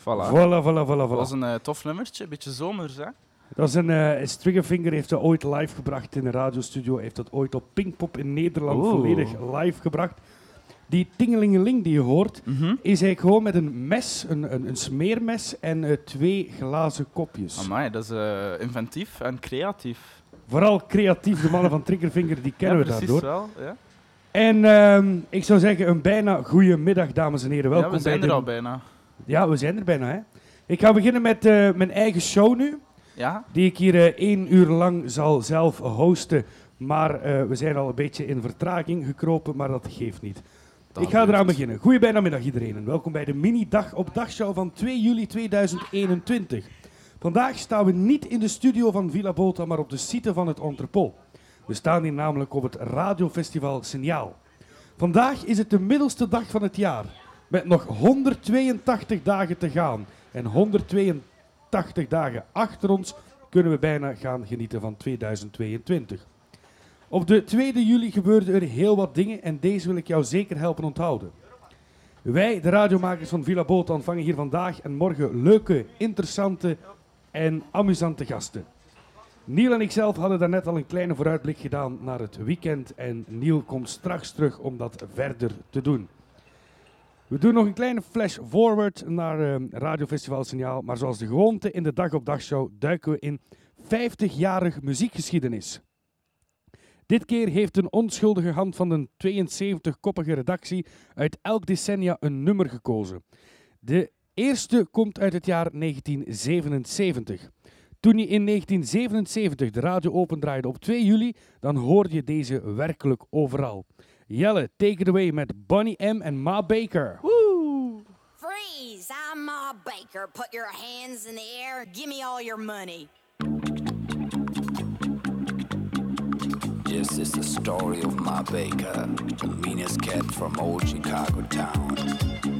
Voilà. Voilà, voilà, voilà, Dat was een eh, tof nummertje, een beetje zomers, hè? Dat is een eh, Triggerfinger heeft dat ooit live gebracht in een radiostudio. Heeft dat ooit op Pinkpop in Nederland volledig live gebracht. Die tingelingeling die je hoort, is eigenlijk gewoon met een mes, een, een, een smeermes en eh, twee glazen kopjes. Amai, dat is eh, inventief en creatief. Vooral creatief, de mannen van Triggerfinger, die kennen ja, we precies daardoor. wel. Ja. En ehm, ik zou zeggen, een bijna goede middag, dames en heren. Welkom ja, we zijn bij er de- al bijna. Ja, we zijn er bijna. Hè. Ik ga beginnen met eh, mijn eigen show nu. Ja? Die ik hier eh, één uur lang zal zelf hosten. Maar eh, we zijn al een beetje in vertraging gekropen, maar dat geeft niet. Dat ik ga eraan beginnen. Goeie bijnamiddag iedereen en welkom bij de mini-dag op dagshow van 2 juli 2021. Vandaag staan we niet in de studio van Villa Bota, maar op de site van het Entrepot. We staan hier namelijk op het radiofestival Signaal. Vandaag is het de middelste dag van het jaar, met nog 182 dagen te gaan. En 182 dagen achter ons kunnen we bijna gaan genieten van 2022. Op de 2 juli gebeurden er heel wat dingen en deze wil ik jou zeker helpen onthouden. Wij, de radiomakers van Villa Boot, ontvangen hier vandaag en morgen leuke, interessante en amusante gasten. Niel en ikzelf hadden daarnet al een kleine vooruitblik gedaan naar het weekend en Niel komt straks terug om dat verder te doen. We doen nog een kleine flash forward naar eh, Radiofestival Signaal, maar zoals de gewoonte in de Dag op Dag show duiken we in 50-jarig muziekgeschiedenis. Dit keer heeft een onschuldige hand van een 72-koppige redactie uit elk decennia een nummer gekozen. De eerste komt uit het jaar 1977. Toen je in 1977 de radio opendraaide op 2 juli, dan hoorde je deze werkelijk overal. Jelle, take it away met Bonnie M en Ma Baker. Freeze! I'm Ma Baker. Put your hands in the air. Give me all your money. This is the story of Ma Baker, the meanest cat from old Chicago town.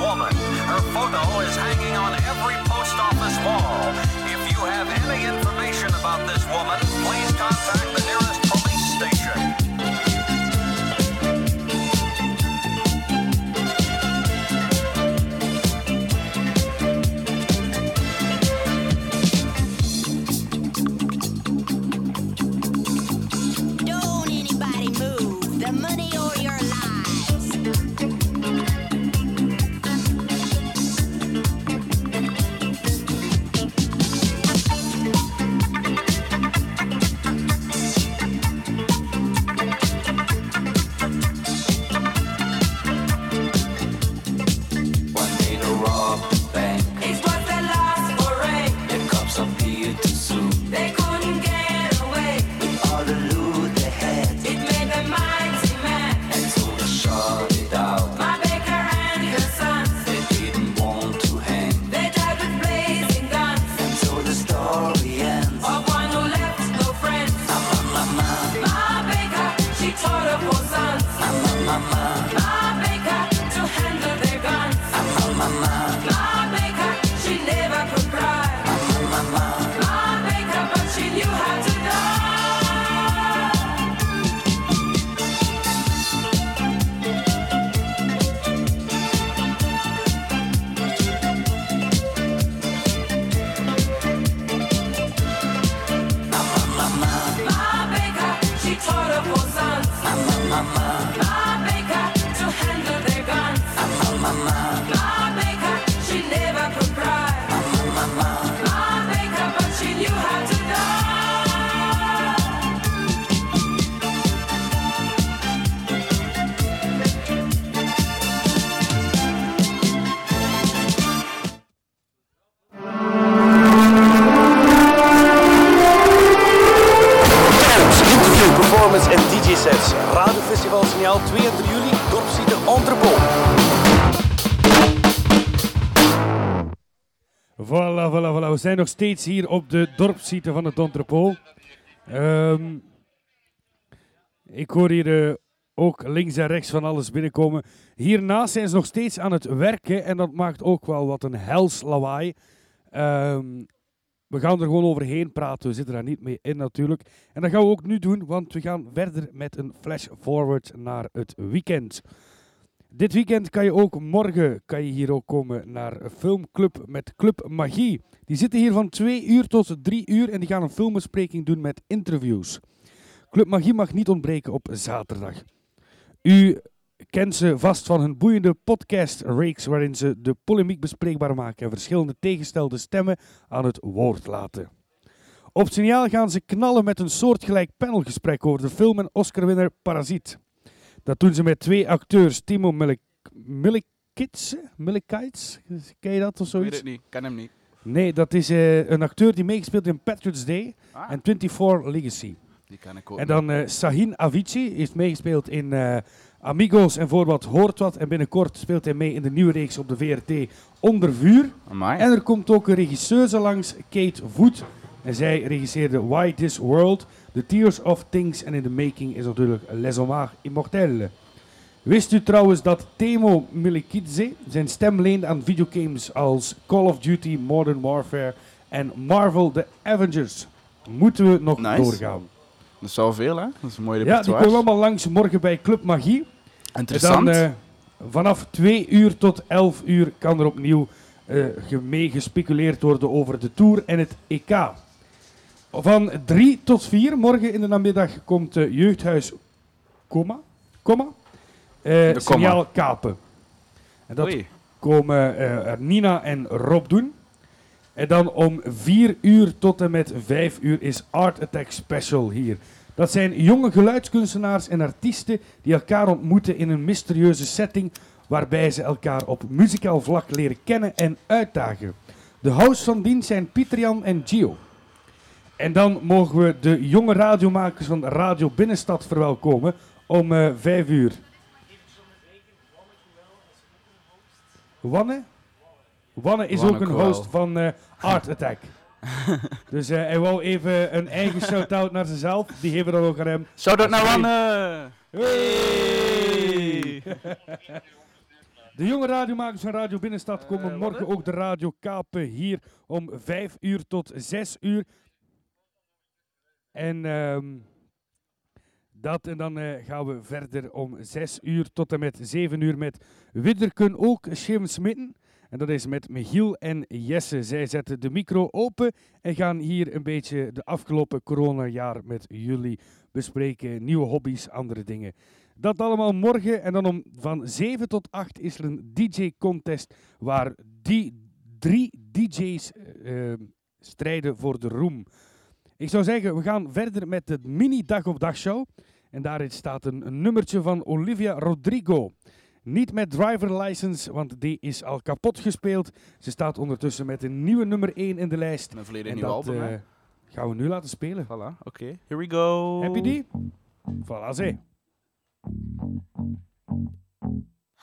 Woman. Her photo is hanging on every post office wall. If you have any information about this woman, please contact the nearest police station. Zijn nog steeds hier op de dorpssite van het Entrepot. Ehm ik hoor hier eh, ook links en rechts van alles binnenkomen. Hiernaast zijn ze nog steeds aan het werken en dat maakt ook wel wat een hels lawaai. Ehm, we gaan er gewoon overheen praten, we zitten daar niet mee in natuurlijk. En dat gaan we ook nu doen, want we gaan verder met een flash forward naar het weekend. Dit weekend kan je ook morgen kan je hier ook komen naar filmclub met Club Magie. Die zitten hier van 2 uur tot 3 uur en die gaan een filmbespreking doen met interviews. Club Magie mag niet ontbreken op zaterdag. U kent ze vast van hun boeiende podcast-reeks waarin ze de polemiek bespreekbaar maken en verschillende tegenstelde stemmen aan het woord laten. Op signaal gaan ze knallen met een soortgelijk panelgesprek over de film en Oscar-winnaar Parasiet. Dat doen ze met twee acteurs, Timo Milik Milikits, ken je dat of Ik weet zoiets? het niet, ken hem niet. Nee, dat is eh, een acteur die meegespeeld in Patrick's Day Ah, en 24 Legacy. die ken ik ook En dan eh Sahin Avicii heeft meegespeeld in eh, Amigos en voor wat hoort wat. En binnenkort speelt hij mee in de nieuwe reeks op de VRT Onder Vuur. Amai. En er komt ook een regisseuse langs, Kate Voet. En zij regisseerde Why This World, The Tears of Things en in the Making is natuurlijk Les Hommages Immortels. Wist u trouwens dat Temo Milikidze zijn stem leent aan videogames als Call of Duty Modern Warfare en Marvel The Avengers? Moeten we nog Nice. doorgaan? Dat is wel veel, hè? Dat is een mooi Ja, die repertoire. komen allemaal langs morgen bij Club Magie. En Interessant. dan eh, vanaf 2 uur tot 11 uur kan er opnieuw eh, ge- mee gespeculeerd worden over de Tour en het EK. Van 3 tot 4 morgen in de namiddag komt eh, Jeugdhuis Komma, Komma eh, signaal Kapen. En dat Oei. komen eh, Nina en Rob doen. En dan om 4 uur tot en met 5 uur is Art Attack Special hier. Dat zijn jonge geluidskunstenaars en artiesten die elkaar ontmoeten in een mysterieuze setting waarbij ze elkaar op muzikaal vlak leren kennen en uitdagen. De hosts van dienst zijn Pieter-Jan en Gio. En dan mogen we de jonge radiomakers van Radio Binnenstad verwelkomen om eh 5 uur. Wanne? Wanne is Wanne ook een host van eh, Art Attack. dus eh, hij wou even een eigen shout-out naar zichzelf. Die geven we dan ook aan hem. Shout-out naar. Wanne! Hey! De jonge radiomakers van Radio Binnenstad komen morgen ook de radio kapen hier om 5 uur tot 6 uur. En ehm, dat en dan eh, gaan we verder om 6 uur tot en met 7 uur met Widderken ook Schim Smitten. En dat is met Michiel en Jesse. Zij zetten de micro open en gaan hier een beetje de afgelopen coronajaar met jullie bespreken. Nieuwe hobby's, andere dingen. Dat allemaal morgen. En dan om van 7 tot 8 is er een DJ-contest waar die drie DJ's eh, eh, strijden voor de roem. Ik zou zeggen, we gaan verder met de mini-dag op dag show. En daarin staat een, een nummertje van Olivia Rodrigo. Niet met driver license, want die is al kapot gespeeld. Ze staat ondertussen met een nieuwe nummer 1 in de lijst. Een volledig nieuw album, eh, gaan we nu laten spelen. Voilà, oké. Here we go. Heb je die? Voilà, zee.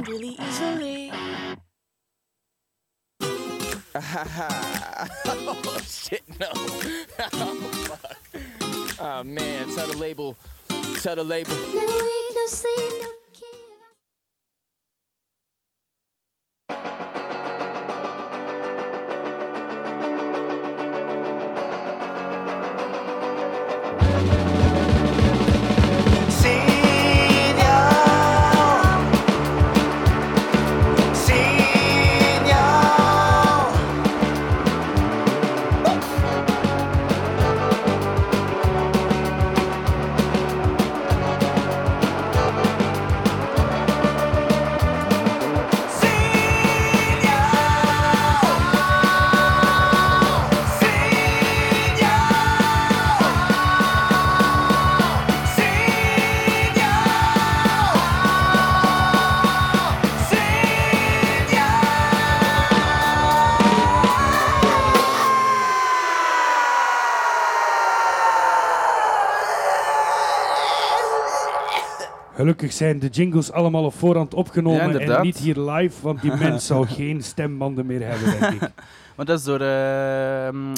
guess you really easily. oh shit, no. oh fuck. Oh man, tell the label. Tell the label. No week, no sleep, no Gelukkig zijn de jingles allemaal op voorhand opgenomen Ja, en niet hier live, want die mens zou geen stembanden meer hebben, denk ik. Maar dat is door ehm,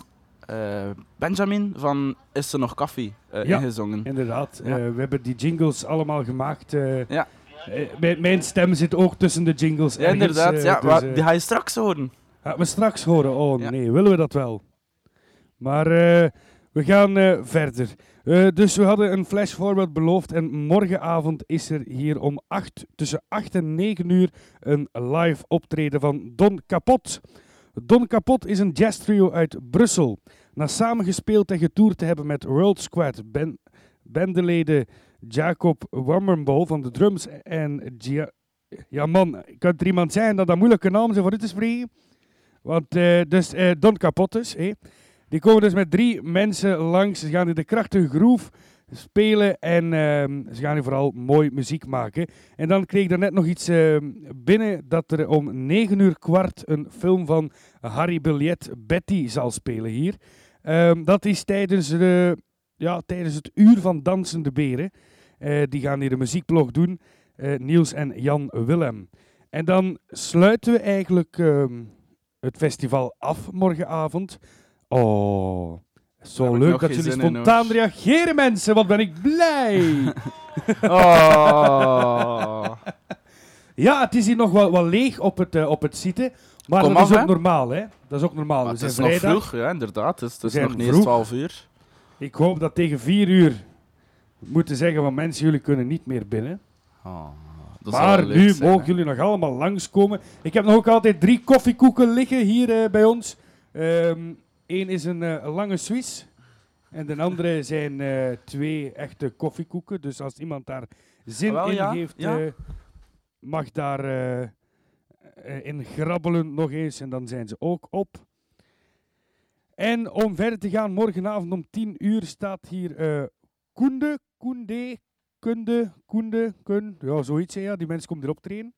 eh, Benjamin van Is er nog koffie eh, Ja. ingezongen. Inderdaad, Ja. eh, we hebben die jingles allemaal gemaakt. Ja. mijn, stem zit ook tussen de jingles. Ja, ergens, inderdaad. ja, dus, maar eh, die ga je straks horen. Gaan we straks horen. Oh nee, willen we dat wel? Maar we gaan eh, verder. Eh, dus we hadden een flash forward beloofd en morgenavond is er hier om 8, tussen 8 en 9 uur een live optreden van Don Kapot. Don Kapot is een jazz trio uit Brussel. Na samengespeeld en getoerd te hebben met World Squad, ben, Jacob Wammerbo van de drums en ja man, kan er iemand zijn dat dat moeilijke naam zijn voor u te spreken? Want eh, dus Don Kapot dus, hé. Die komen dus met drie mensen langs. Ze gaan in de krachtige groove spelen en ehm, ze gaan hier vooral mooi muziek maken. En dan kreeg ik daarnet nog iets ehm, binnen dat er om 9 uur kwart een film van Harry Billet Betty zal spelen hier. Ehm, dat is tijdens, de, ja, tijdens het uur van Dansende Beren. Eh, die gaan hier een muziekblog doen. eh, Niels en Jan Willem. En dan sluiten we eigenlijk het festival af morgenavond. Oh, zo leuk dat jullie in, spontaan reageren, mensen. Wat ben ik blij! Oh. ja, het is hier nog wel, wel leeg op het, eh, op het site. Maar Kom dat af, is ook normaal, hè? Dat is ook normaal. Maar We het zijn is nog vrijdag. vroeg, ja, inderdaad. Het is, het is zijn nog niet eens vroeg. 12 uur. Ik hoop dat tegen vier uur we moeten zeggen van mensen, jullie kunnen niet meer binnen. Oh, dat maar nu zijn, mogen jullie nog allemaal langskomen. Ik heb nog ook altijd drie koffiekoeken liggen hier eh, bij ons. Eén is een eh, lange Suisse. En de andere zijn eh, twee echte koffiekoeken. Dus als iemand daar zin Ah, wel, in ja, heeft, ja. eh, mag daar in grabbelen nog eens. En dan zijn ze ook op. En om verder te gaan, morgenavond om 10 uur staat hier Koende, Koende, Kunde, Koende, Kun, ja, zoiets. hè, Ja, die mensen komen erop trainen.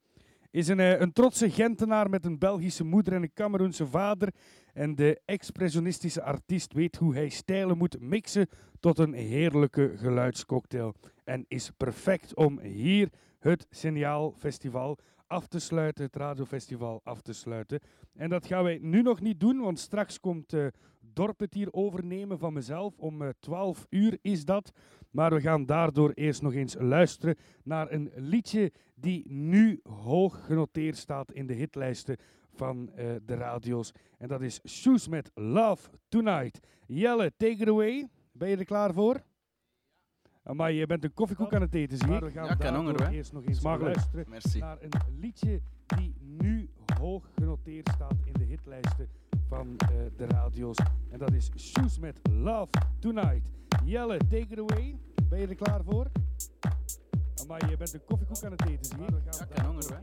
Is een, eh, een trotse Gentenaar met een Belgische moeder en een Cameroense vader. En de expressionistische artiest weet hoe hij stijlen moet mixen tot een heerlijke geluidscocktail. En is perfect om hier het Signaal Festival af te sluiten, het radiofestival af te sluiten. En dat gaan wij nu nog niet doen, want straks komt eh Dorp het hier overnemen van mezelf. Om eh 12 uur is dat. Maar we gaan daardoor eerst nog eens luisteren naar een liedje die nu hoog genoteerd staat in de hitlijsten van eh, de radio's. En dat is Shoes met Love Tonight. Jelle, take it away. Ben je er klaar voor? Maar je bent een koffiekoek aan het eten, zie ik. we gaan Ja, ik heb daardoor honger, hè. eerst nog eens luisteren Merci. naar een liedje die nu hoog genoteerd staat in de hitlijsten van eh, de radio's. En dat is Shoes met Love Tonight. Jelle, take it away. Ben je er klaar voor? Maar je bent een koffiekoek aan het eten, zie je? Ja, ik honger, hè.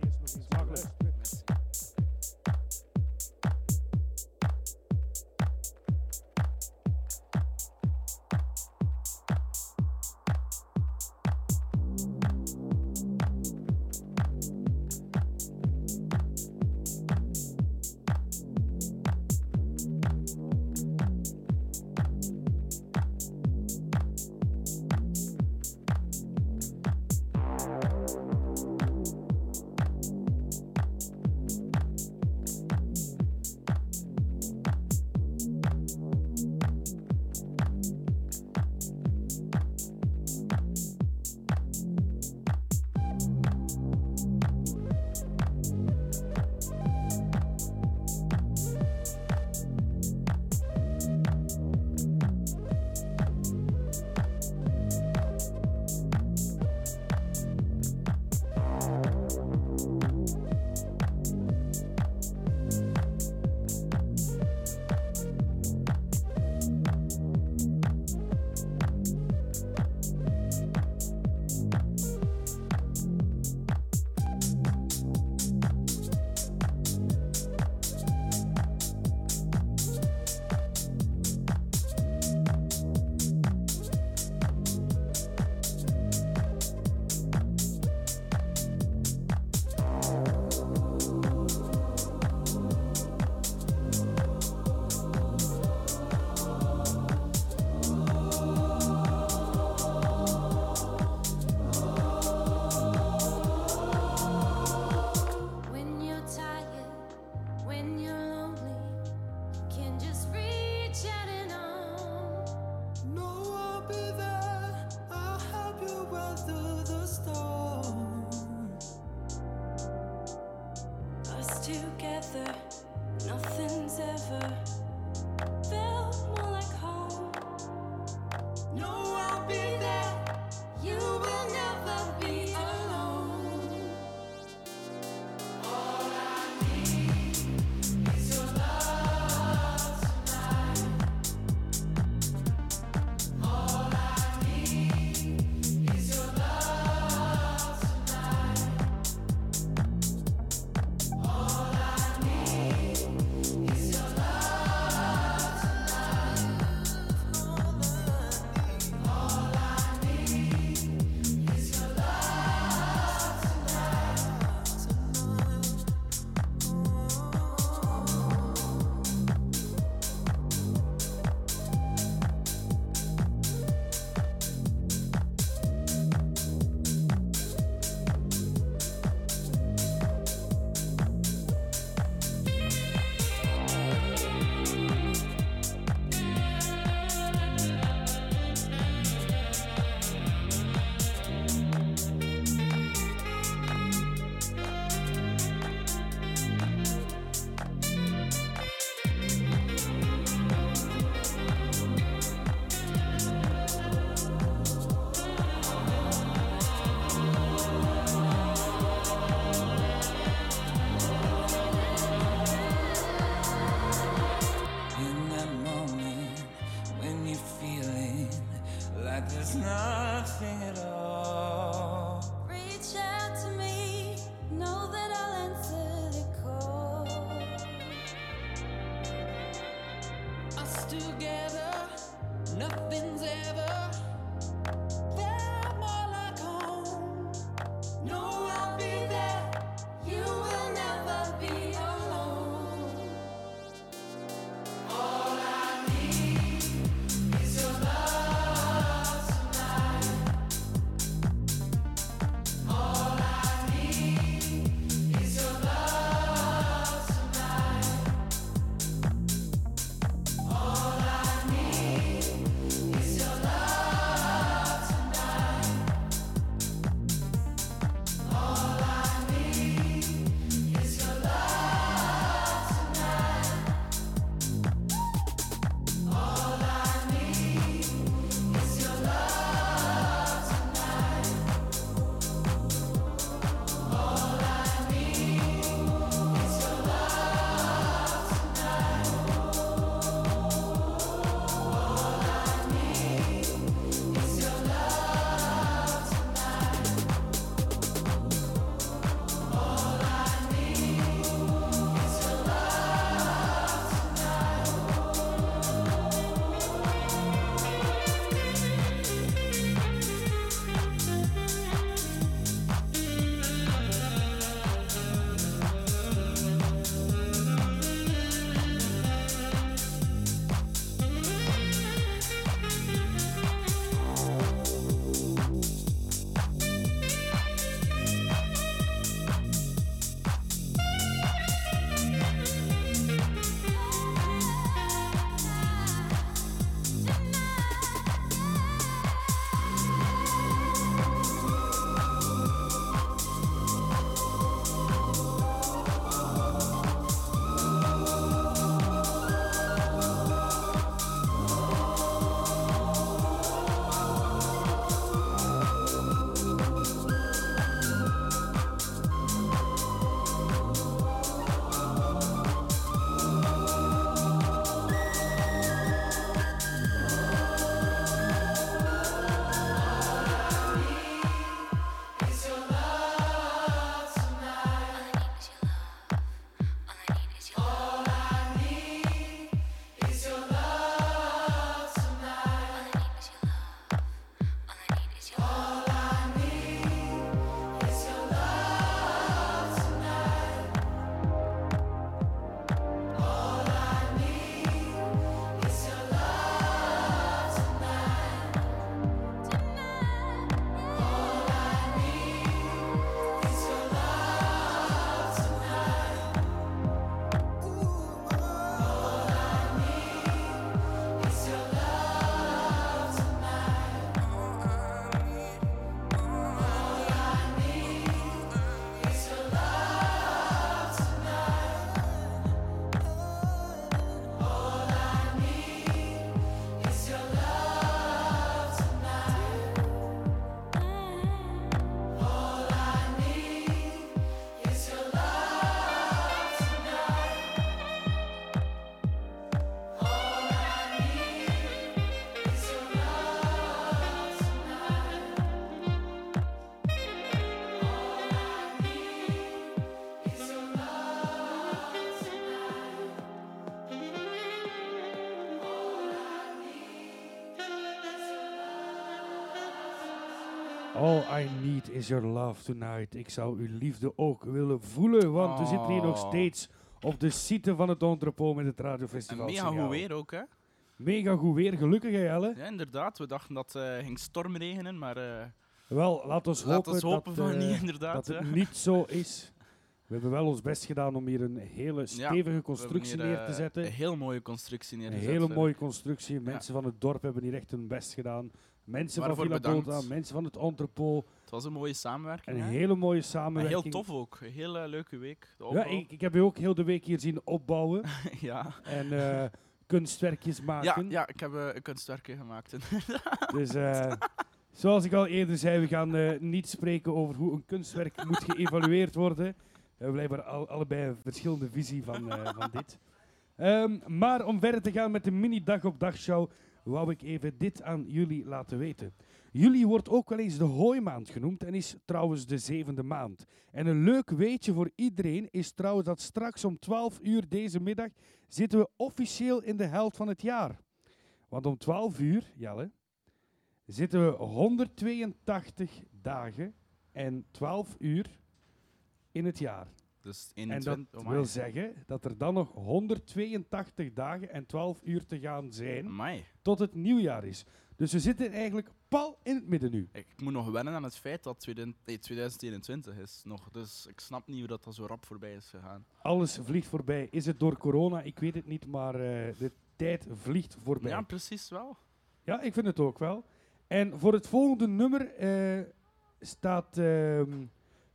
All I need is your love tonight. Ik zou uw liefde ook willen voelen, want we zitten hier nog Oh. steeds op de site van het Entrepot met het En radiofestival. mega goed weer ook, hè? Mega goed weer, gelukkig hè, Jelle. Ja, inderdaad. We dachten dat het eh, ging stormregenen, maar eh Wel, laat ons laat hopen, ons hopen dat, van eh, niet, inderdaad. dat het niet zo is. We hebben wel ons best gedaan om hier een hele stevige We constructie hier, neer te eh, zetten. Een heel mooie constructie Een neergezet. hele eh. mooie constructie. Mensen van het dorp hebben hier echt hun best gedaan. Mensen van Villa. Bota, mensen van het Entrepot. Het was een mooie samenwerking. Een hè. hele mooie En samenwerking. heel tof ook. Een hele leuke week. De Ja, ik, ik heb je ook heel de week hier zien opbouwen ja. en eh, kunstwerkjes Ja, maken. ja, ik heb eh, een kunstwerkje gemaakt. Dus eh, zoals ik al eerder zei, we gaan eh, niet spreken over hoe een kunstwerk moet geëvalueerd worden. We hebben blijkbaar al, allebei een verschillende visie van, eh, van dit. Ehm, maar om verder te gaan met de mini-dag op dag show, wou ik even dit aan jullie laten weten. Juli wordt ook wel eens de hooimaand genoemd en is trouwens de zevende maand. En een leuk weetje voor iedereen is trouwens dat straks om 12 uur deze middag zitten we officieel in de helft van het jaar. Want om 12 uur, Jelle, zitten we 182 dagen en 12 uur in het jaar. Dus En 21. dat wil zeggen dat er dan nog 182 dagen en 12 uur te gaan zijn Amai. tot het nieuwjaar is. Dus we zitten eigenlijk pal in het midden nu. Ik moet nog wennen aan het feit dat 2000 nee, 2021 is nog. Dus ik snap niet hoe dat, dat zo rap voorbij is gegaan. Alles vliegt voorbij. Is het door corona? Ik weet het niet, maar eh, de tijd vliegt voorbij. Ja, precies wel. Ja, ik vind het ook wel. En voor het volgende nummer eh, staat, ehm,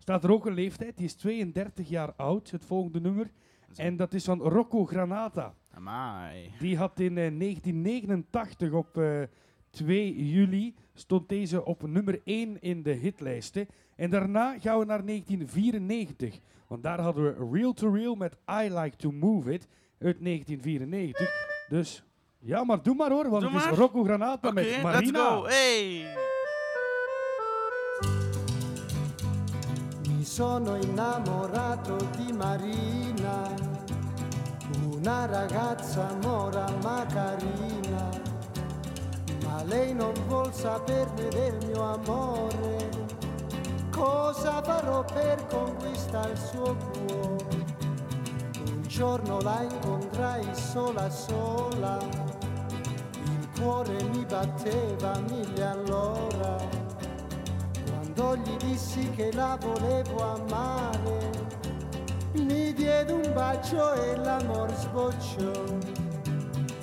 staat er ook een leeftijd. Die is 32 jaar oud, het volgende nummer. En dat is van Rocco Granata. Amai. Die had in eh, 1989 op eh, 2 juli stond deze op nummer 1 in de hitlijsten. En daarna gaan we naar 1994. Want daar hadden we Real to Real met I Like to Move It uit 1994. Dus ja, maar doe maar hoor, want Doe het is maar. Rocco Granata met let's Marina. go. Hey! Sono innamorato di Marina, una ragazza mora ma carina, ma lei non vuol saperne del mio amore. Cosa farò per conquistare il suo cuore? Un giorno la incontrai sola sola, il cuore mi batteva mille all'ora. Quando gli dissi che la volevo amare, mi diede un bacio e l'amor sbocciò.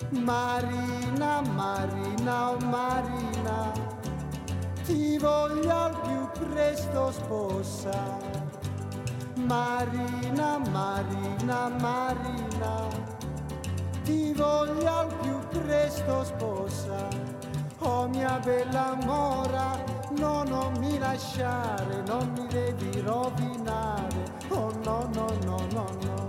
Marina, Marina, oh Marina, ti voglio al più presto sposa. Marina, Marina, Marina, ti voglio al più presto sposa. Oh mia bella mora, no, non mi lasciare, non mi devi rovinare. Oh no, no, no, no, no.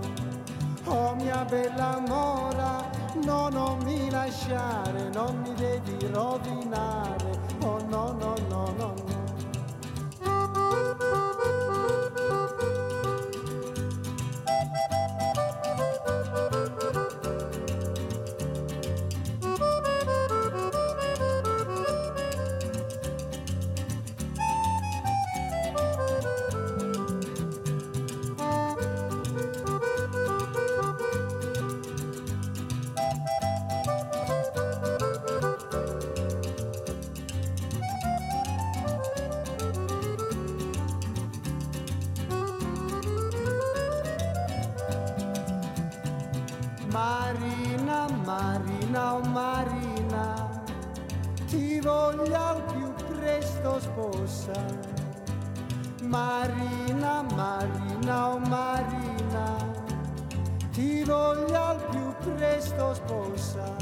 Oh mia bella mora, no, non mi lasciare, non mi devi rovinare. Oh no, no, no, no, no. Ti voglio al più presto sposa. Marina, Marina, oh Marina, ti voglio al più presto sposa.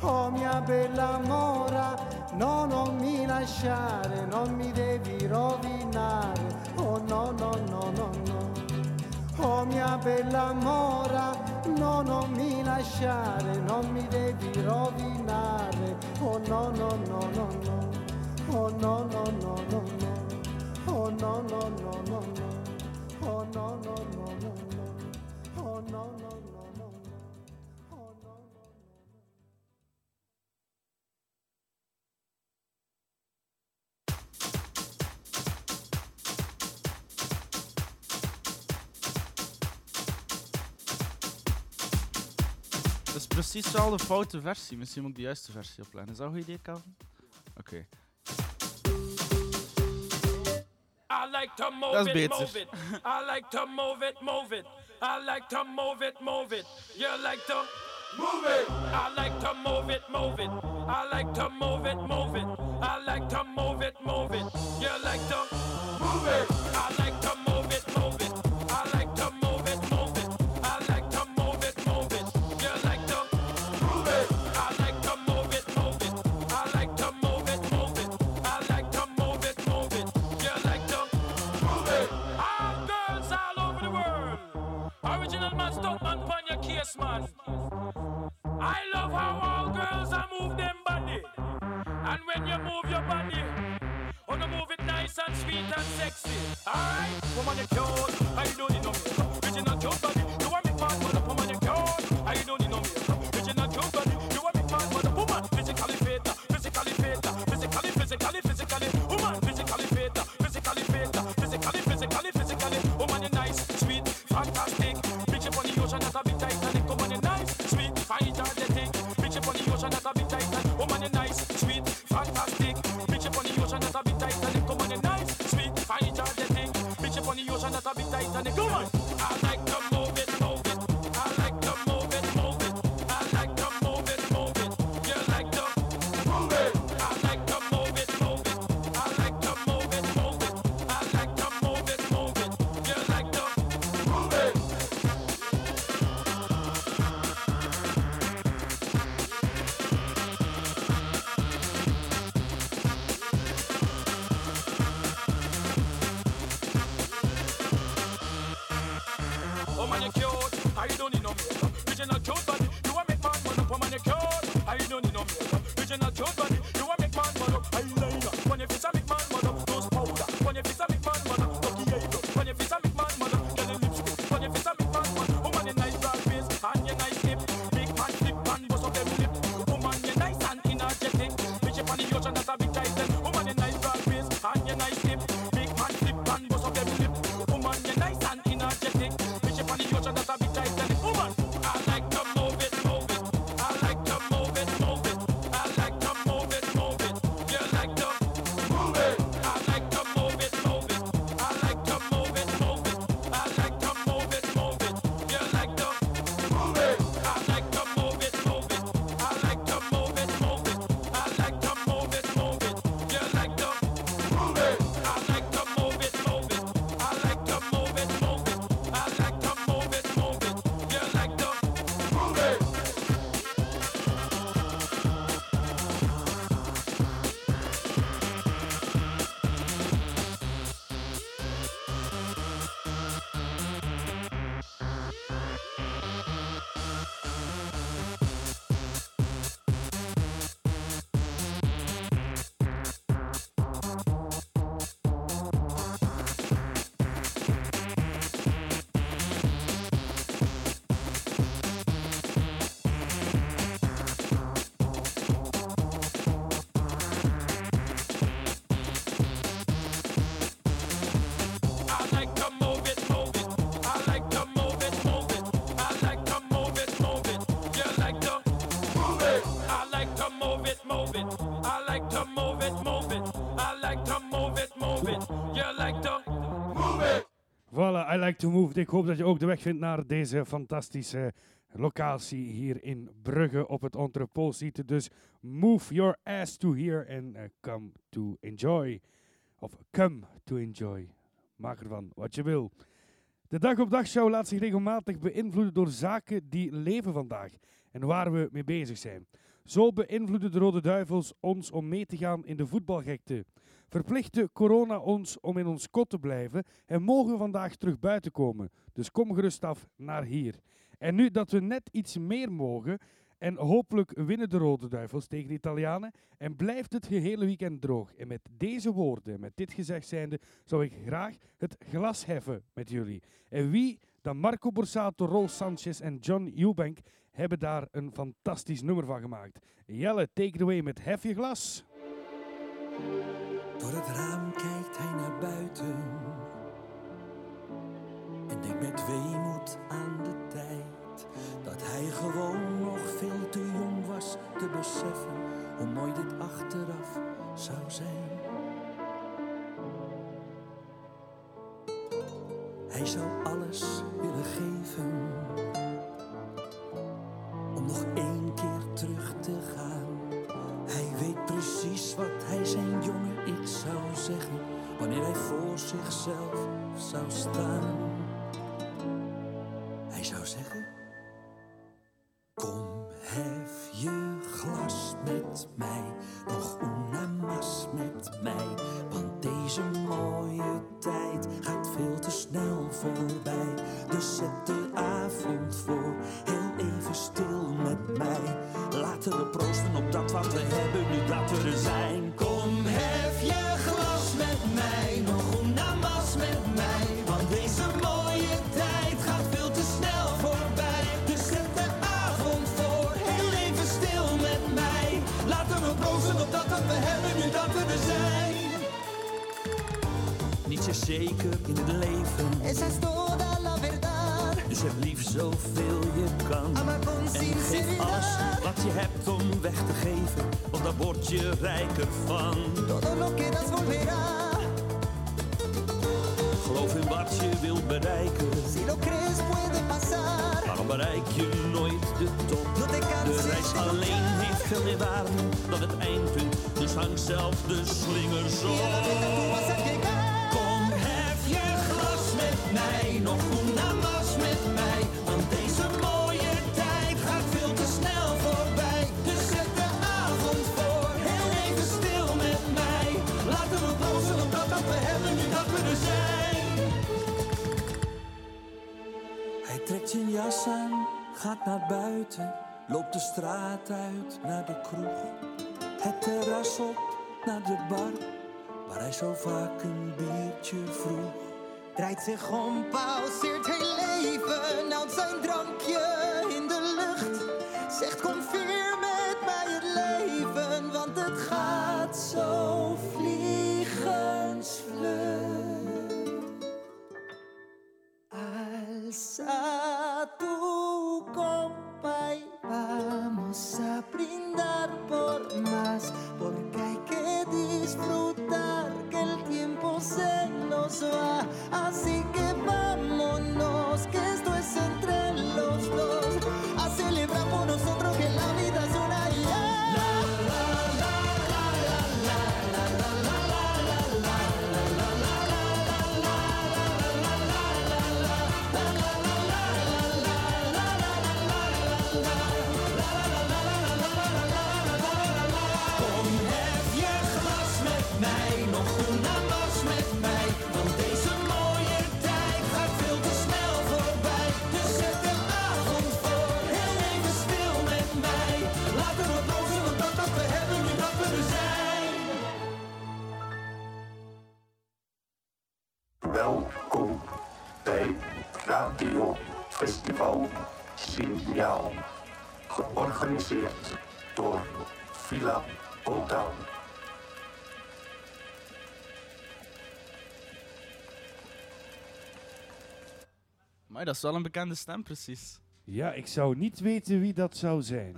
Oh mia bella mora, no, non mi lasciare, non mi devi rovinare. Oh no, no, no, no, no. Oh mia bella mora, no, non mi lasciare, non mi devi rovinare. Oh no, no, no, no, no. Oh no, no, no, no, no. Oh no, no, no, no, no. Oh no, no, no, no, no. Oh no, no. precies de foute versie. Misschien moet ik de juiste versie opleggen. Is dat een goed idee, Calvin? Oké. Okay. I like to move dat is it, move it. I like to move it, move it. I like to move it, move it. You like to move it. I like to move it, move it. I like to move it, move it. I like to move it, move it. You like to move it. To Move. Ik hoop dat je ook de weg vindt naar deze fantastische locatie hier in Brugge op het Entrepôt. Dus move your ass to here and uh, come to enjoy. Of come to enjoy. Maak ervan wat je wil. De dag op dag show laat zich regelmatig beïnvloeden door zaken die leven vandaag en waar we mee bezig zijn. Zo beïnvloeden de Rode Duivels ons om mee te gaan in de voetbalgekte. Verplichte corona ons om in ons kot te blijven en mogen we vandaag terug buiten komen. Dus kom gerust af naar hier. En nu dat we net iets meer mogen en hopelijk winnen de Rode Duivels tegen de Italianen en blijft het gehele weekend droog. En met deze woorden, met dit gezegd zijnde, zou ik graag het glas heffen met jullie. En wie dan Marco Borsato, Rol Sanchez en John Eubank hebben daar een fantastisch nummer van gemaakt. Jelle, take it away met Hef je glas. Door het raam kijkt hij naar buiten. En denkt met weemoed aan de tijd. Dat hij gewoon nog veel te jong was te beseffen hoe mooi dit achteraf zou zijn. Hij zou alles willen geven. Wat je wilt bereiken. Si lo crees puede pasar. Waarom bereik je nooit de top? No De reis alleen heeft veel meer waarde dan het eindpunt. Dus hang zelf de slingers op. gaat naar buiten, loopt de straat uit naar de kroeg. Het terras op naar de bar, waar hij zo vaak een biertje vroeg. Draait zich om, pauzeert heel leven, houdt zijn drankje in de lucht. Zegt kom vier met mij het leven, want het gaat zo vliegensvlug. Alza a brindar por más, porque hay que disfrutar que el tiempo se nos va. Así que vámonos, Maar dat is wel een bekende stem, precies. Ja, ik zou niet weten wie dat zou zijn.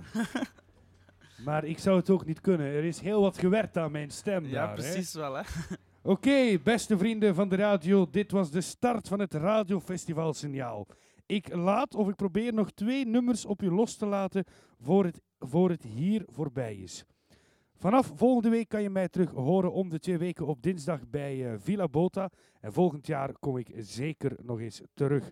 maar ik zou het ook niet kunnen. Er is heel wat gewerkt aan mijn stem Ja, daar, hè. precies wel, hè. Oké, beste vrienden van de radio, dit was de start van het Radiofestival Signaal. Ik laat of ik probeer nog twee nummers op je los te laten voor het, voor het hier voorbij is. Vanaf volgende week kan je mij terug horen om de twee weken op dinsdag bij eh, Villa Bota. En volgend jaar kom ik zeker nog eens terug.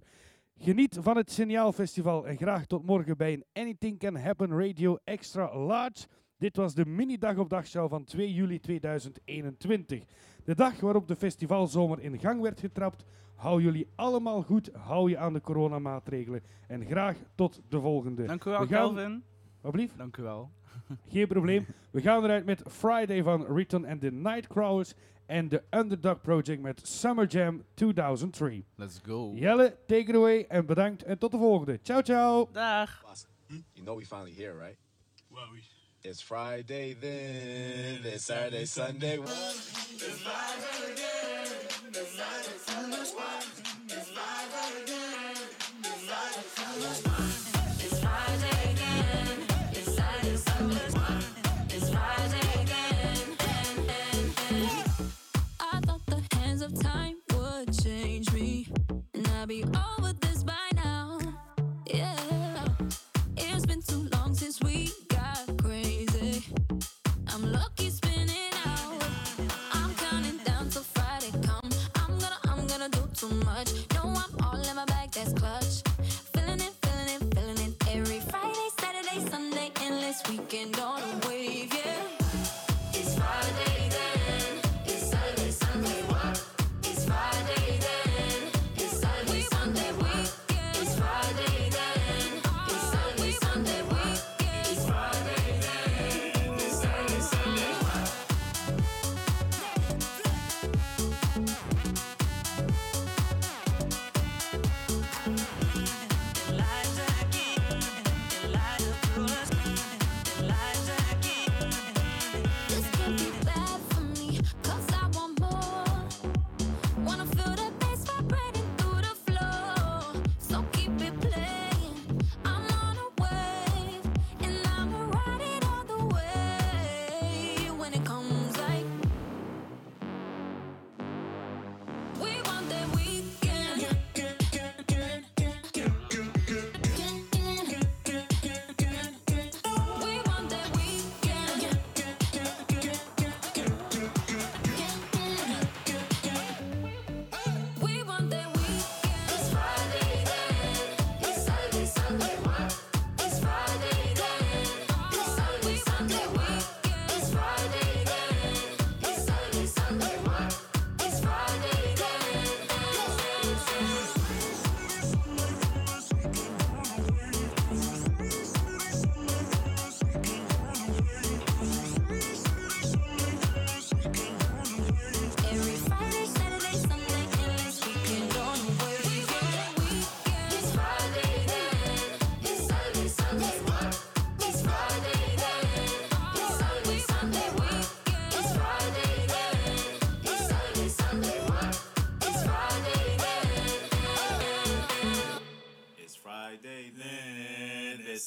Geniet van het Signaalfestival en graag tot morgen bij een Anything Can Happen Radio Extra Large. Dit was de mini-dag op dagshow van 2 juli 2021. De dag waarop de festivalzomer in gang werd getrapt. Hou jullie allemaal goed, hou je aan de coronamaatregelen. En graag tot de volgende. Dank u wel, We gaan-. Dank u wel. Geen probleem. We gaan eruit met Friday van Return and the Nightcrawlers en de Underdog Project met Summer Jam 2003. Let's go. Jelle, take it away en bedankt en tot de volgende. Ciao, ciao. Dag. You know we finally here, right? Well, we. It's Friday then. It's Saturday, Sunday. It's live again. It's live again. It's live again. It's live again. hands. be all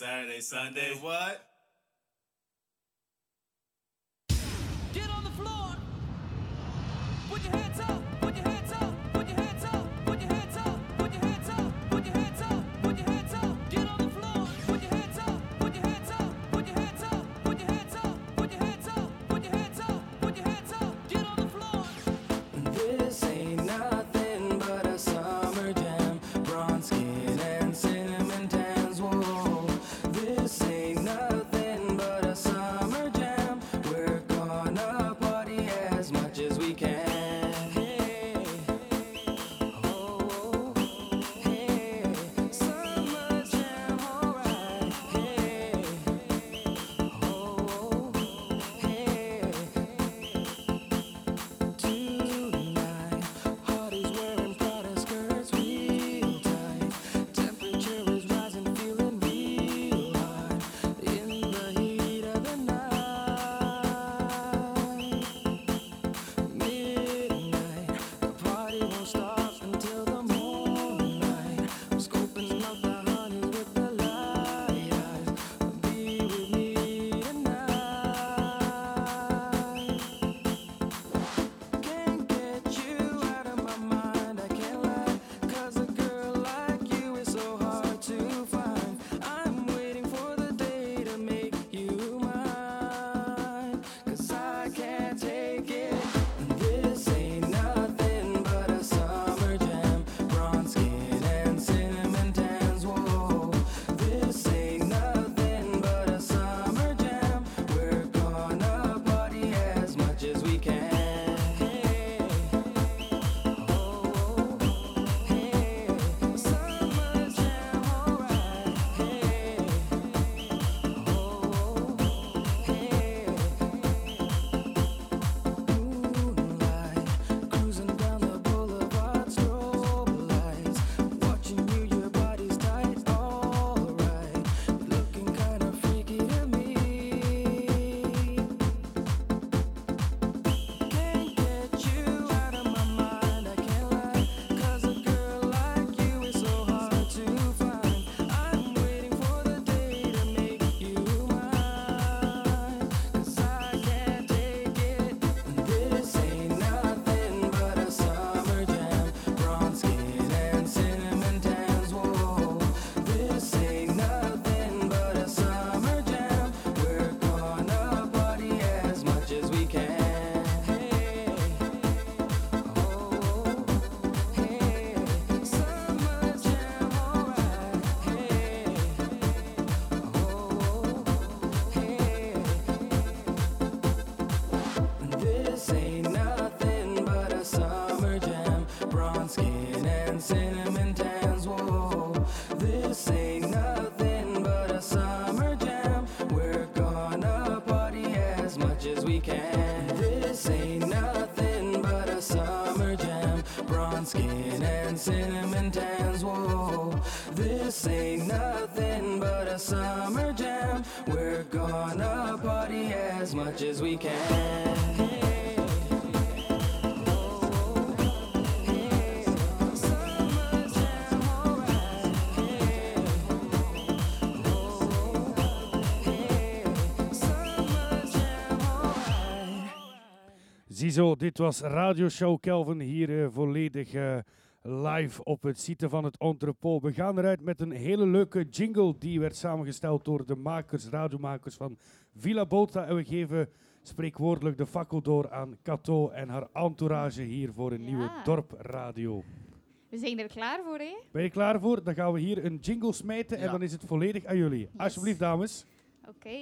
Saturday, Sunday, what? Get on the floor. Put your hands up. Ziezo, dit was Radioshow Kelvin hier eh, volledig eh, live op het site van het Entrepot. We gaan eruit met een hele leuke jingle die werd samengesteld door de makers, radiomakers van Villa Bota. En we geven spreekwoordelijk de fakkel door aan Cato en haar entourage hier voor een nieuwe dorpradio. We zijn er klaar voor, hè? Ben je klaar voor? Dan gaan we hier een jingle smijten en Ja. dan is het volledig aan jullie. Alsjeblieft, dames. Oké.